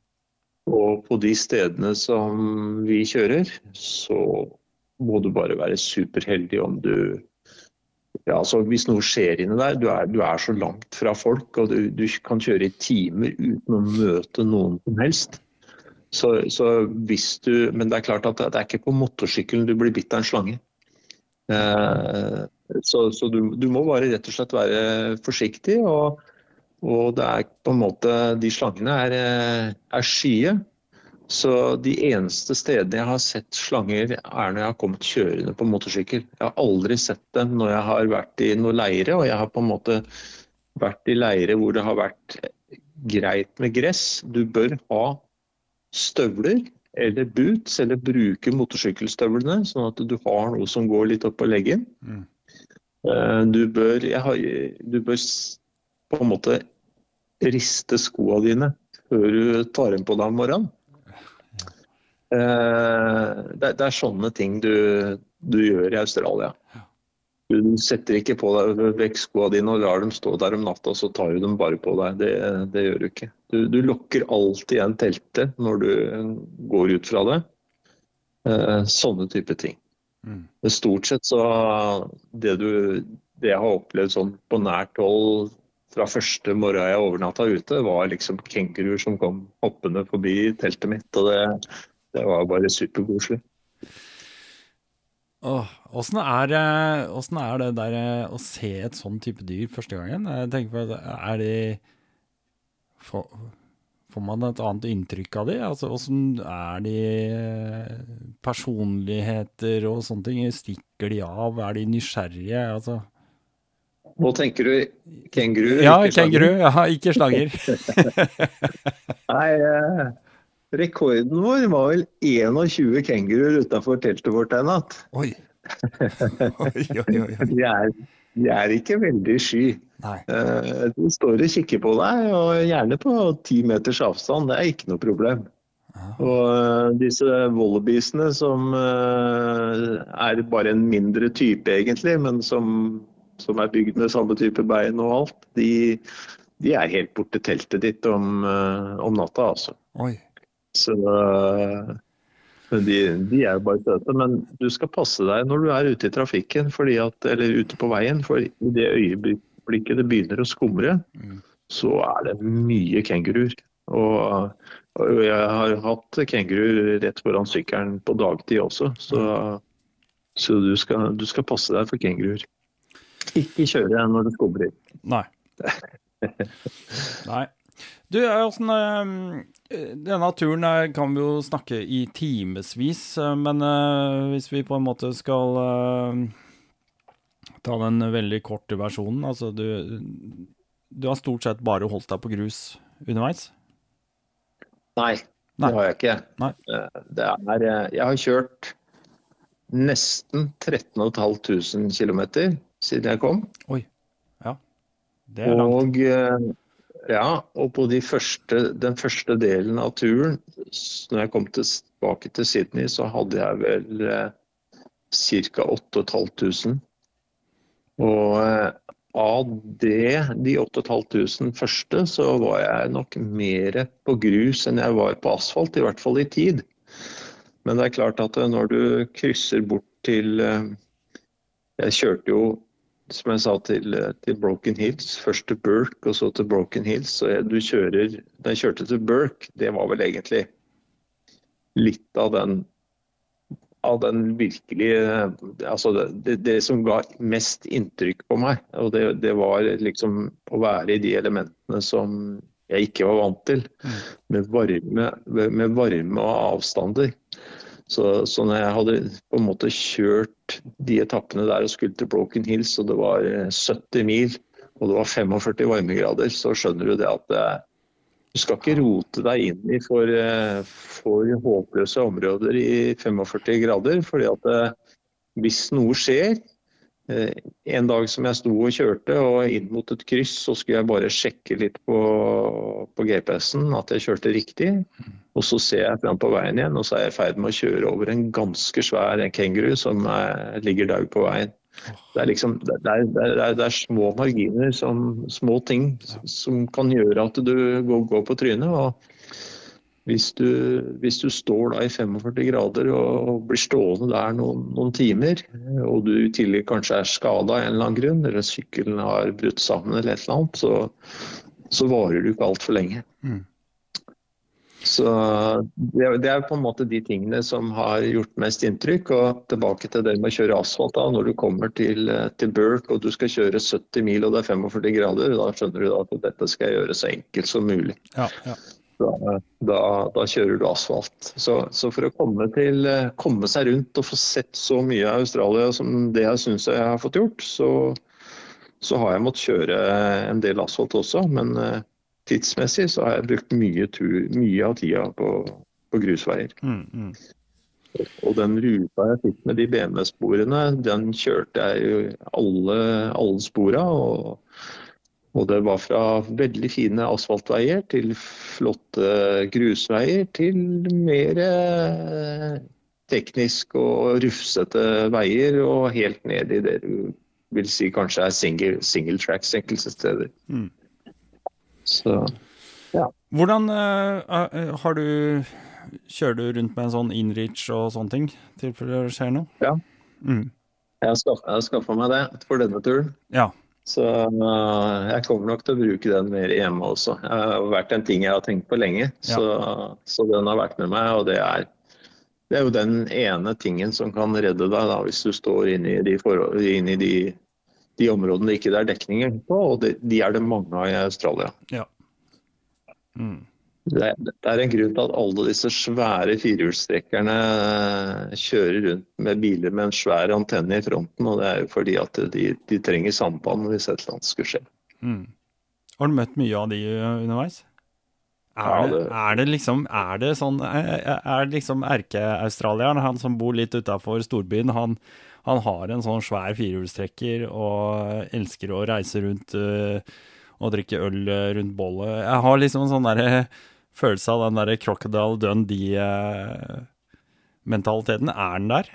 Speaker 2: Og på de stedene som vi kjører, så må du bare være superheldig om du ja, altså Hvis noe skjer inni der, du er, du er så langt fra folk, og du, du kan kjøre i timer uten å møte noen som helst. Så, så, hvis du, Men det er klart at det er ikke på motorsykkelen du blir bitt av en slange. Eh, så, så du, du, må bare rett og slett være forsiktig. Og, og det er på en måte De slangene er, er skye. Så de eneste stedene jeg har sett slanger, er når jeg har kommet kjørende på motorsykkel. Jeg har aldri sett dem når jeg har vært i noen leire, og jeg har på en måte vært i leire hvor det har vært greit med gress. Du bør ha støvler eller boots, eller bruke motorsykkelstøvlene, sånn at du har noe som går litt opp på leggen. Mm. Eh, du, bør, har, du bør på en måte riste skoene dine før du tar dem på deg om morgenen. Eh, det, det, er sånne ting du, du gjør i Australia. Du setter ikke på deg vekk skoene dine og lar dem stå der om natta, så tar du dem bare på deg. Det, det gjør du ikke. Du, du lukker alltid igjen teltet når du går ut fra det. Eh, sånne type ting. Mm. Stort sett så det, du, det jeg har opplevd sånn på nært hold fra første morgen jeg overnatta ute, var liksom kenguruer som kom hoppende forbi teltet mitt. Og det, det var bare superkoselig.
Speaker 1: Åssen er, er, det der eh, å se et sånn type dyr første gangen? Jeg tenker på, er de får, får, man et annet inntrykk av de? Altså, Åssen er de eh, personligheter og sånne ting? Stikker de av? Er de nysgjerrige? Altså
Speaker 2: Nå tenker du kenguru?
Speaker 1: Ja, kenguru. Ja, ikke slanger.
Speaker 2: Nei, eh, Rekorden vår var vel 21 kenguruer utafor teltet vårt en natt.
Speaker 1: Oi. oi, oi, oi.
Speaker 2: De, er, de er ikke veldig sky. Nei. Eh, de står og kikker på deg, og gjerne på ti meters avstand. Det er ikke noe problem. Og eh, disse wallabiesene som eh, er bare en mindre type egentlig, men som, som er bygd med samme type bein og alt, de, de er helt borte teltet ditt om, om natta, altså.
Speaker 1: Oi.
Speaker 2: Så de, de er jo bare søte. Men du skal passe deg når du er ute i trafikken, at, eller ute på veien. For i det øyeblikket det begynner å skumre, mm. så er det mye kenguruer. Og, og, jeg har hatt kenguruer rett foran sykkelen på dagtid også, så, så du, skal, du, skal, passe deg for kenguruer. Ikke kjøre når det skumrer.
Speaker 1: Nei. Nei. Du, åssen Denne turen kan vi jo snakke i timevis, men uh, hvis vi på en måte skal ta den veldig korte versjonen Altså, du, du har stort sett bare holdt deg på grus underveis?
Speaker 2: Nei, Nei. det har jeg ikke.
Speaker 1: Nei.
Speaker 2: Eh, det er Jeg har kjørt nesten 13 500 km siden jeg kom.
Speaker 1: Oi. Ja. Det er langt.
Speaker 2: Og ja, og på de første, den første delen av turen, når jeg kom tilbake til Sydney, så hadde jeg vel eh, ca. 8500. Og eh, av det, de 8500 første, så var jeg nok mer på grus enn jeg var på asfalt, i hvert fall i tid. Men det er klart at eh, når du krysser bort til eh, Jeg kjørte jo som jeg sa til, til, Broken Hills, først til Burke og så til Broken Hills. Så jeg, du kjører, Da jeg kjørte til Burke, det var vel egentlig litt av den, av den virkelige Altså det, det, som ga mest inntrykk på meg. Og det, det, var liksom å være i de elementene som jeg ikke var vant til. Mm. Med varme, med varme og avstander. Så, så når jeg hadde på en måte kjørt de etappene der og skulle til Broken Hills, og det var 70 eh, mil og det var 45 varmegrader, så skjønner du det at eh, du skal ikke rote deg inn i for, eh, for håpløse områder i 45 grader. fordi at hvis noe skjer, en dag som jeg sto og kjørte og inn mot et kryss, så skulle jeg bare sjekke litt på, på GPS-en at jeg kjørte riktig. Og så ser jeg fram på veien igjen, og så er jeg i ferd med å kjøre over en ganske svær kenguru som er, ligger daud på veien. Det er, liksom, det, er, det, er, det er, små marginer, som, små ting, som kan gjøre at du går, går på trynet. og hvis du, hvis du, står da i 45 grader og blir stående der noen, noen timer, og du i tillegg kanskje er skada av en eller annen grunn, eller sykkelen har brutt sammen eller et eller annet, så, så varer du ikke altfor lenge. Mm. Så det, det, er på en måte de tingene som har gjort mest inntrykk. Og tilbake til det med å kjøre asfalt. da, Når du kommer til, til Burke og du skal kjøre 70 mil og det er 45 grader, da skjønner du at dette skal jeg gjøre så enkelt som mulig.
Speaker 1: Ja, ja
Speaker 2: da, da, da, kjører du asfalt. Så, så for å komme, til, komme, seg rundt og få sett så mye av Australia som det jeg syns jeg har fått gjort, så, så, har jeg måttet kjøre en del asfalt også. Men uh, tidsmessig så har jeg brukt mye, tur, mye av tida på, på grusveier. Mm, mm. Og den ruta jeg fikk med de BMW-sporene, den kjørte jeg jo alle, alle spora. Og, Og det var fra veldig fine asfaltveier til flotte grusveier til mer eh, teknisk og rufsete veier, og helt ned i det du vil si kanskje er single, single tracks enkelte steder.
Speaker 1: Mm.
Speaker 2: Så
Speaker 1: Hvordan eh, eh, har du Kjører du rundt med en sånn inreach og sånne ting, i tilfelle det skjer noe?
Speaker 2: Ja.
Speaker 1: Mm.
Speaker 2: jeg har skaffa meg det for denne turen.
Speaker 1: Ja.
Speaker 2: Så øh, jeg kommer nok til å bruke den mer hjemme også. Det har vært en ting jeg har tenkt på lenge, så, så den har vært med meg. Og det er, det er jo den ene tingen som kan redde deg da, hvis du står inne i de, forhold, inne i de, de områdene det ikke er dekninger på, og de, de er det mange av i Australia.
Speaker 1: ja. Mm.
Speaker 2: Det er, det er en grunn til at alle disse svære firehjulstrekkerne øh, kjører rundt med biler med en svær antenne i fronten, og det er jo fordi at de, de trenger samband hvis et eller annet skulle skje.
Speaker 1: Mm. Har du møtt mye av de uh, underveis? Er, det, er det liksom Er det sånn Er det liksom erkeaustralieren, han som bor litt utafor storbyen, han, han har en sånn svær firehjulstrekker og elsker å reise rundt uh, og drikke øl rundt bollet? Jeg har liksom en sånn derre følelse av den derre Crocodile Dundee-mentaliteten. Er den der?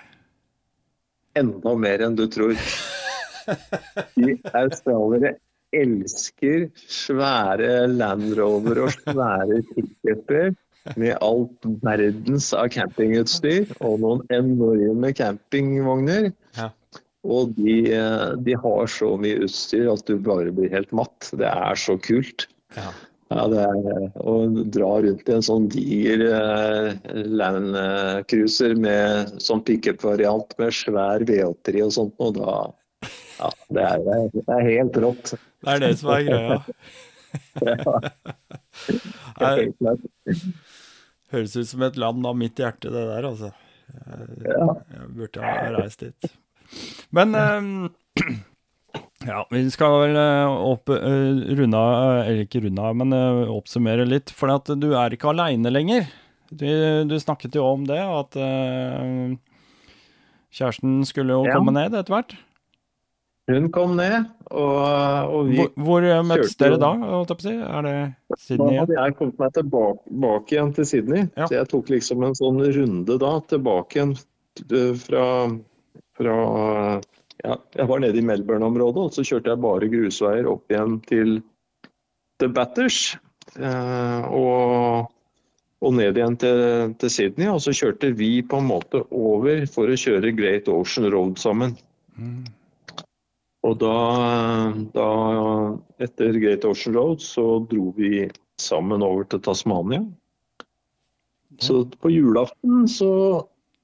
Speaker 2: enda mer enn du tror. De australiere elsker svære Land Rover og svære pickuper med alt verdens av campingutstyr og noen enorme campingvogner.
Speaker 1: Ja.
Speaker 2: Og de, eh, de har så mye utstyr at du bare blir helt matt. Det er så kult.
Speaker 1: Ja.
Speaker 2: Ja, det er Å dra rundt i en sånn diger eh, Land eh, Cruiser med sånn pickup-variant med svær V8-3 og sånt, og da Ja, det er, det er helt rått.
Speaker 1: Det er det som er greia.
Speaker 2: Ja, helt.
Speaker 1: Høres ut som et land av mitt hjerte, det der, altså.
Speaker 2: Ja.
Speaker 1: Jeg burde ha reist dit. Men eh, ja, vi skal vel eh, opp, eh, runde av, eh, eller ikke runde av, men oppsummere litt. For at du er ikke aleine lenger. Du, du snakket jo om det, at uh, kjæresten skulle jo
Speaker 2: Ja.
Speaker 1: komme ned etter hvert.
Speaker 2: Hun kom ned, og, og vi
Speaker 1: Hvor, hvor møttes dere da, holdt jeg på å si? Er det
Speaker 2: Da
Speaker 1: Sydney?
Speaker 2: hadde jeg kommet meg tilbake, igjen til Sydney.
Speaker 1: Ja.
Speaker 2: Så jeg tok liksom en sånn runde da, tilbake igjen fra, fra ja, Jeg var nede i Melbourne-området, og så kjørte jeg bare grusveier opp igjen til The Batters. Eh, og, og ned igjen til, til Sydney. Og så kjørte vi på en måte over for å kjøre Great Ocean Road sammen.
Speaker 1: Mm.
Speaker 2: Og da, da, etter Great Ocean Road, så dro vi sammen over til Tasmania. Så på julaften så,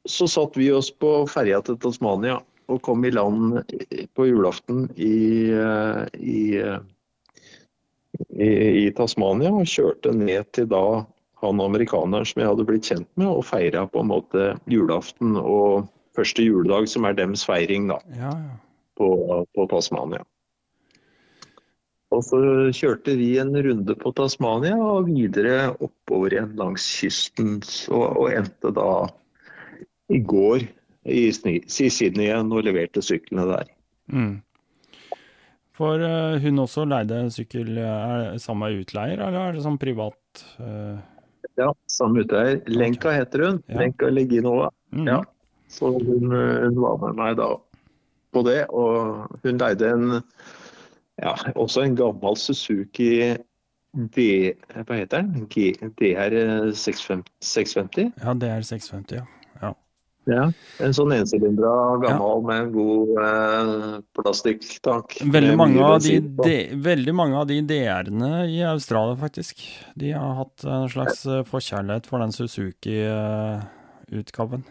Speaker 2: så satt vi oss på ferja til Tasmania og kom i land på julaften i, eh, i, eh, i, i Tasmania og kjørte ned til da han amerikaneren som jeg hadde blitt kjent med, og feira på en måte julaften og første juledag, som er dems feiring, da
Speaker 1: Ja, ja.
Speaker 2: på, på Tasmania. Og så kjørte vi en runde på Tasmania og videre oppover igjen langs kysten. Så, og endte da i går i, i Sydney igjen og leverte syklene der.
Speaker 1: Mm. For uh, hun også leide sykkel eh, er det samme utleier, eller er det sånn privat Uh...
Speaker 2: Ja, samme utleier. Lenka heter hun.
Speaker 1: Ja.
Speaker 2: Lenka Leginova.
Speaker 1: mm.
Speaker 2: Ja. Så hun, hun var med meg da på det. Og hun leide en ja, også en gammel Suzuki D, hva heter den? G, DR 650? 650?
Speaker 1: Ja, er 650, ja. Ja.
Speaker 2: Ja. En sånn ensylindra gammel med en god eh, plastikktank.
Speaker 1: Veldig, veldig mange av de DR-ene i Australia, faktisk, de har hatt en slags eh, forkjærlighet for den Suzuki-utgaven.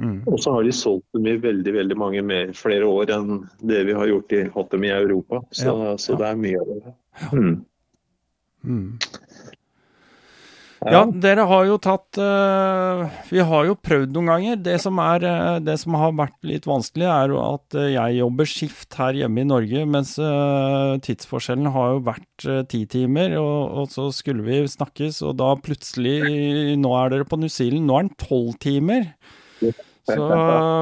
Speaker 1: Mm.
Speaker 2: Og så har de solgt dem i veldig veldig mange mer, flere år enn det vi har gjort i, hatt dem i Europa. Så,
Speaker 1: Ja,
Speaker 2: så det er mye av det. Mm.
Speaker 1: Mm. Ja, dere har jo tatt eh, Vi har jo prøvd noen ganger. Det som, er, eh, det som har vært litt vanskelig, er jo at eh, jeg jobber skift her hjemme i Norge, mens tidsforskjellen har jo vært ti timer, og, og så skulle vi snakkes, og da plutselig Nå er dere på New Zealand, nå er den tolv timer. Så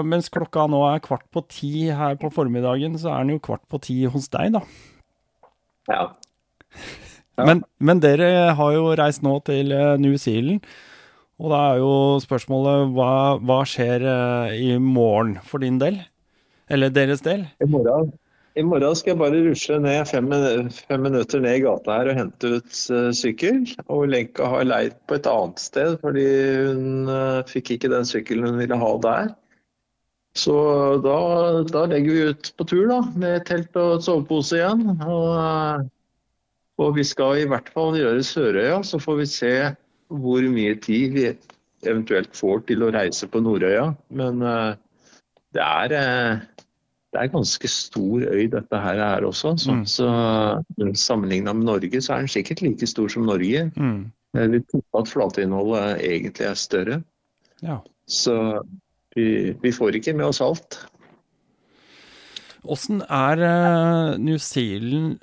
Speaker 1: mens klokka nå er kvart på ti her på formiddagen, så er den jo kvart på ti hos deg, da.
Speaker 2: Ja.
Speaker 1: Ja. Men, men, dere har jo reist nå til eh, New Zealand. Og da er jo spørsmålet hva, hva skjer uh, i morgen for din del? Eller deres del?
Speaker 2: I morgen, i morgen skal jeg bare rusle ned fem, fem, minutter ned i gata her og hente ut uh, sykkel. Og Lenka har leid på et annet sted fordi hun uh, fikk ikke den sykkelen hun ville ha der. Så da, da legger vi ut på tur da, med telt og sovepose igjen. Og og vi skal i hvert fall gjøre Sørøya, så får vi se hvor mye tid vi eventuelt får til å reise på Nordøya. Men uh, det er uh, det er ganske stor øy dette her er også. Så, mm. så Sammenligna med Norge så er den sikkert like stor som Norge. Mm. Jeg vil tippe at flateinnholdet egentlig er større. Ja. Så vi, vi, får ikke med oss alt.
Speaker 1: Åssen er New Zealand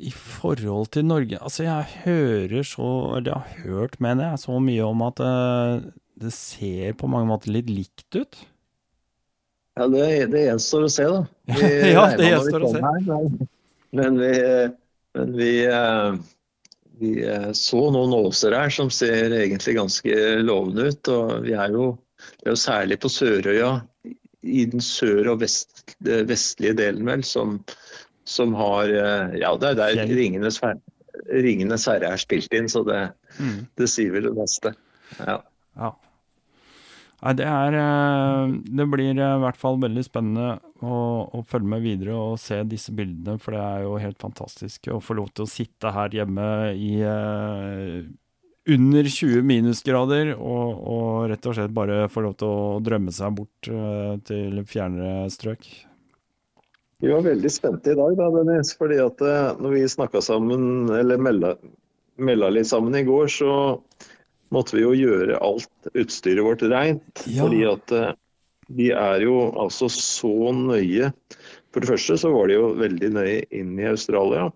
Speaker 1: i forhold til Norge Altså, jeg hører så Eller jeg har hørt, mener jeg, så mye om at uh, det ser på mange måter litt likt ut.
Speaker 2: Ja, det, det gjenstår å se, da.
Speaker 1: Vi ja, det gjenstår å se. Her,
Speaker 2: men, vi, men vi, uh, vi uh, så noen åser her som ser egentlig ganske lovende ut. Og vi er jo, er jo særlig på Sørøya, i den sør- og vest, vestlige delen, vel, som som har eh, Ja, det er der Ringenes, Ringenes herre er spilt inn, så det, mm. det sier vel det meste. Ja.
Speaker 1: ja. Nei, det er eh, Det blir i hvert fall veldig spennende å, å, følge med videre og se disse bildene, for det er jo helt fantastisk å få lov til å sitte her hjemme i uh, under 20 minusgrader og, og, rett og slett bare få lov til å drømme seg bort uh, til fjernere strøk.
Speaker 2: Vi var veldig spente i dag, da, Dennis. fordi at eh, når vi snakka sammen, eller melda, melda, litt sammen i går, så måtte vi jo gjøre alt utstyret vårt rent. Ja. Fordi at eh, vi er jo altså så nøye. For det første så var de jo veldig nøye inn i Australia.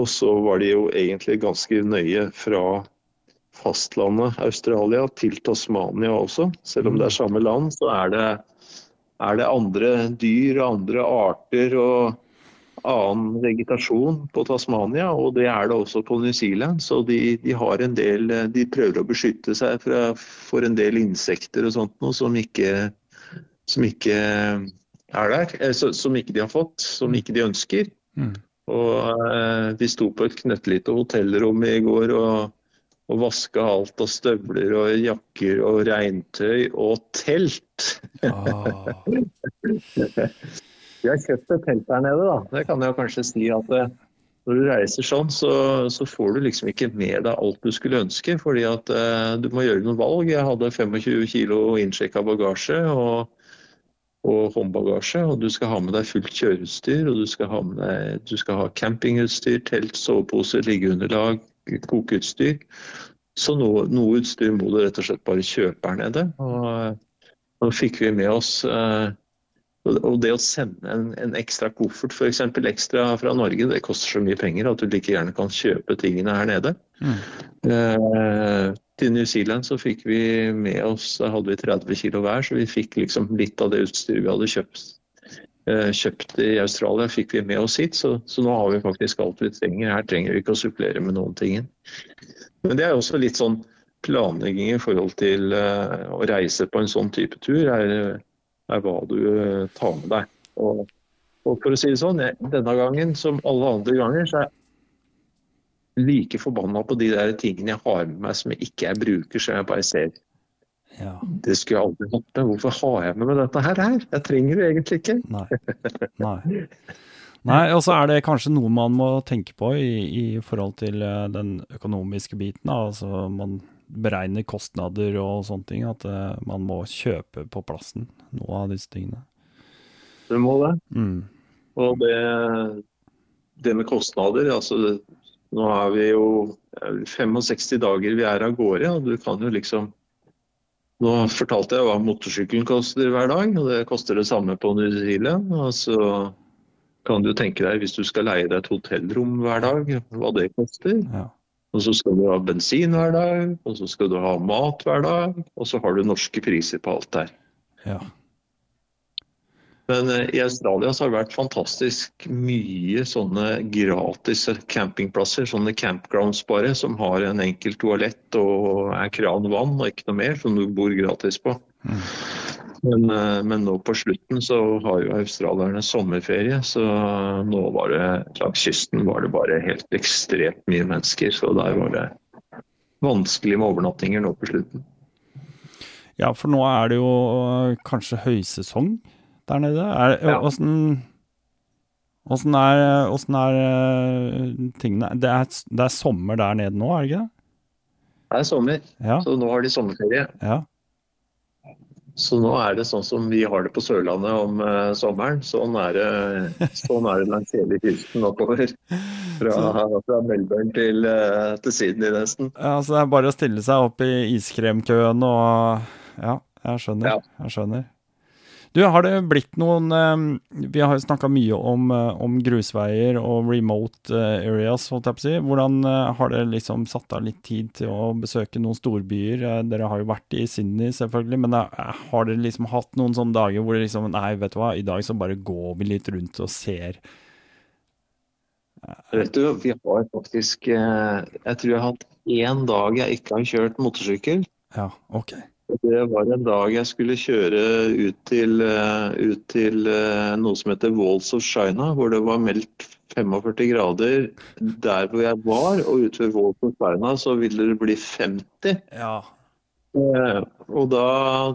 Speaker 2: Og så var de jo egentlig ganske nøye fra fastlandet Australia til Tasmania også. Selv om det er samme land, så er det er det andre dyr og andre arter og annen vegetasjon på Tasmania, og det er det også på New Zealand. Så de, de, en del, de prøver å beskytte seg fra, for en del insekter og sånt noe som ikke, som ikke er der. Eh, som ikke de har fått, som ikke de ønsker. Mm. Og eh, Vi sto på et knøttlite hotellrom i går og og vaske alt av støvler og jakker og regntøy og telt. Ah. Vi har kjøpt et telt der nede, da. Det kan jeg kanskje si at det, når du reiser sånn, så, så, får du liksom ikke med deg alt du skulle ønske. Fordi at eh, du må gjøre noen valg. Jeg hadde 25 kilo innsjekka bagasje og, og, håndbagasje. Og du skal ha med deg fullt kjøreutstyr, og du skal ha, med deg, du skal ha campingutstyr, telt, sovepose, liggeunderlag, kokeutstyr. Så noe, noe, utstyr må du rett og slett bare kjøpe her nede. Og nå fikk vi med oss eh, og det å sende en, en ekstra koffert, f.eks. ekstra fra Norge, det koster så mye penger at du like gjerne kan kjøpe tingene her nede. Mm. Eh, til New Zealand så fikk vi med oss hadde vi 30 kg hver, så vi fikk liksom litt av det utstyret vi hadde kjøpt kjøpt i Australia, fikk vi med oss hit. Så, så, nå har vi faktisk alt vi trenger. Her trenger vi ikke å supplere med noen ting. Men det er også litt sånn planlegging i forhold til uh, å reise på en sånn type tur, er, er hva du uh, tar med deg. Og, og, for å si det sånn, jeg, denne gangen som alle andre ganger, så er jeg like forbanna på de der tingene jeg har med meg som jeg ikke er bruker, som jeg bare ser ja. Det skulle jeg aldri hatt med. Hvorfor har jeg med meg dette her? Jeg trenger det egentlig ikke.
Speaker 1: Nei. Nei. Nei, og så er det kanskje noe man må tenke på i, i forhold til eh, den økonomiske biten. Altså man beregner kostnader og sånne ting. At uh, man må kjøpe på plassen noe av disse tingene.
Speaker 2: Du må det. Mm. Og det, det, med kostnader altså Nå er vi jo 65 dager vi er av gårde, og du kan jo liksom nå fortalte jeg hva motorsykkelen koster hver dag, og det koster det samme på New Zealand. Og så kan du tenke deg, hvis du skal leie deg et hotellrom hver dag, hva det koster. Ja. Og så skal du ha bensin hver dag, og så skal du ha mat hver dag, og så har du norske priser på alt der. Ja. Men eh, i Australia så har det vært fantastisk mye sånne gratis campingplasser, sånne campgrounds bare, som har en enkel toalett og er kran vann og ikke noe mer, som du bor gratis på. Mm. Men, eh, men, nå på slutten så har jo australierne sommerferie, så nå var det langs kysten var det bare helt ekstremt mye mennesker. Så der var det vanskelig med overnattinger nå på slutten.
Speaker 1: Ja, for nå er det jo øh, kanskje høysesong der nede. Er, ja. Åssen Åssen er, hvordan er øh, tingene det er, det er, sommer der nede nå, er det ikke det?
Speaker 2: Det er sommer, ja. så nå har de sommerferie.
Speaker 1: Ja.
Speaker 2: Så nå er det sånn som vi har det på Sørlandet om uh, sommeren. Sånn er, det, sånn er det langs hele kysten oppover. Fra, fra Melbourne til, uh, til Sydney, nesten.
Speaker 1: Ja, Så det er bare å stille seg opp i iskremkøen og Ja, jeg skjønner. Ja. Jeg skjønner. Du, har det blitt noen eh, Vi har jo snakka mye om, eh, om, grusveier og remote eh, areas, holdt jeg på å si. Hvordan har dere liksom satt av litt tid til å besøke noen storbyer? Dere har jo vært i Sydney, selvfølgelig, men har dere liksom hatt noen sånne dager hvor det liksom Nei, vet du hva, i dag så bare går vi litt rundt og ser.
Speaker 2: Vet du, vi har faktisk Jeg tror jeg har hatt én dag jeg ikke har kjørt motorsykkel.
Speaker 1: Ja, ok.
Speaker 2: Det var en dag jeg skulle kjøre ut til, eh, ut til eh, noe som heter Walls of China, hvor det var meldt 45 grader der hvor jeg var. Og ute ved Walls of China så ville det bli 50.
Speaker 1: Ja.
Speaker 2: Eh, og da,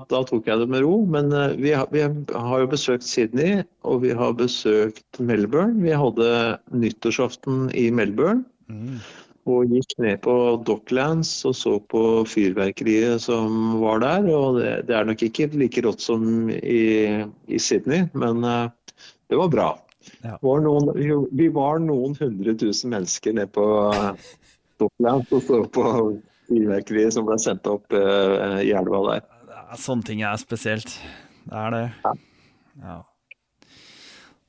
Speaker 2: da, tok jeg det med ro. Men vi har, vi har, jo besøkt Sydney, og vi har besøkt Melbourne. Vi hadde nyttårsaften i Melbourne. Mm og gikk ned på Docklands og så på fyrverkeriet som var der. og Det, det er nok ikke like rått som i, i Sydney, men uh, det var bra. Ja. Var noen, vi var noen hundre tusen mennesker ned på uh, Docklands og så på fyrverkeriet som ble sendt opp uh, i elva der.
Speaker 1: Sånne ting er spesielt. Det er det. Ja. ja.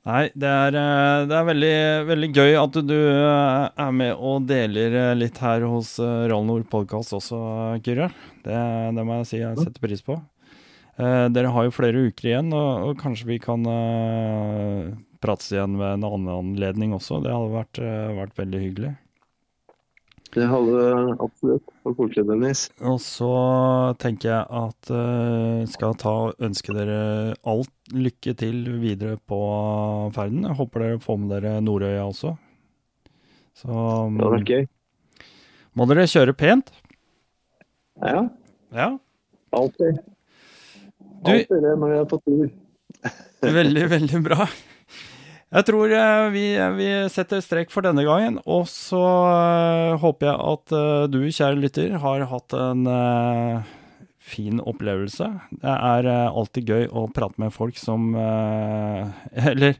Speaker 1: Nei, det er, eh, det er veldig, veldig, gøy at du eh, er med og deler eh, litt her hos Rallnord podkast også, Kyrre. Det, det, må jeg si jeg setter pris på. Dere har jo flere uker igjen, og, og kanskje vi kan eh, prates igjen ved en annen anledning også. Det hadde vært, vært veldig hyggelig.
Speaker 2: Det hadde absolutt. Og koselig, Dennis.
Speaker 1: Og så tenker jeg at uh, skal ta ønske dere alt lykke til videre på ferden. Jeg håper dere får med dere Nordøya også. Så
Speaker 2: Det hadde vært gøy.
Speaker 1: Må dere kjøre pent?
Speaker 2: Ja.
Speaker 1: ja.
Speaker 2: Alltid. Alltid det når vi er på tur.
Speaker 1: veldig, veldig bra. Jeg tror eh, vi, vi, setter strek for denne gangen. Og så uh, håper jeg at du, kjære lytter, har hatt en fin opplevelse. Det er alltid gøy å prate med folk som Eller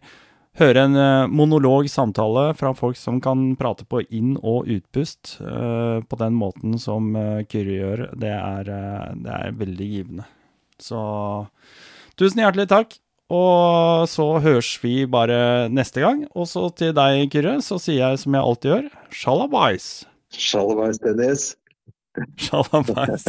Speaker 1: høre en monolog samtale fra folk som kan prate på inn- og utpust på den måten som Kyrre gjør. Det er, det er veldig givende. Så tusen hjertelig takk. Og så høres vi bare neste gang. Og så til deg, Kyrre, så sier jeg som jeg alltid gjør, sjalabais.
Speaker 2: Sjalabais, Dennis.
Speaker 1: Sjalabais.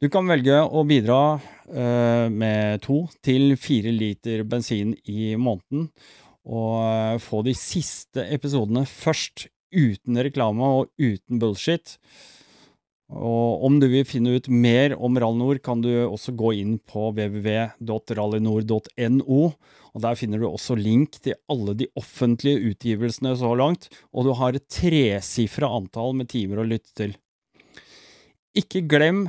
Speaker 1: Du kan velge å bidra uh, med to til fire liter bensin i måneden, og uh, få de siste episodene først, uten reklame og uten bullshit. Og om du vil finne ut mer om Rallynor, kan du også gå inn på www.rallynor.no. og Der finner du også link til alle de offentlige utgivelsene så langt, og du har et tresifra antall med timer å lytte til. Ikke glem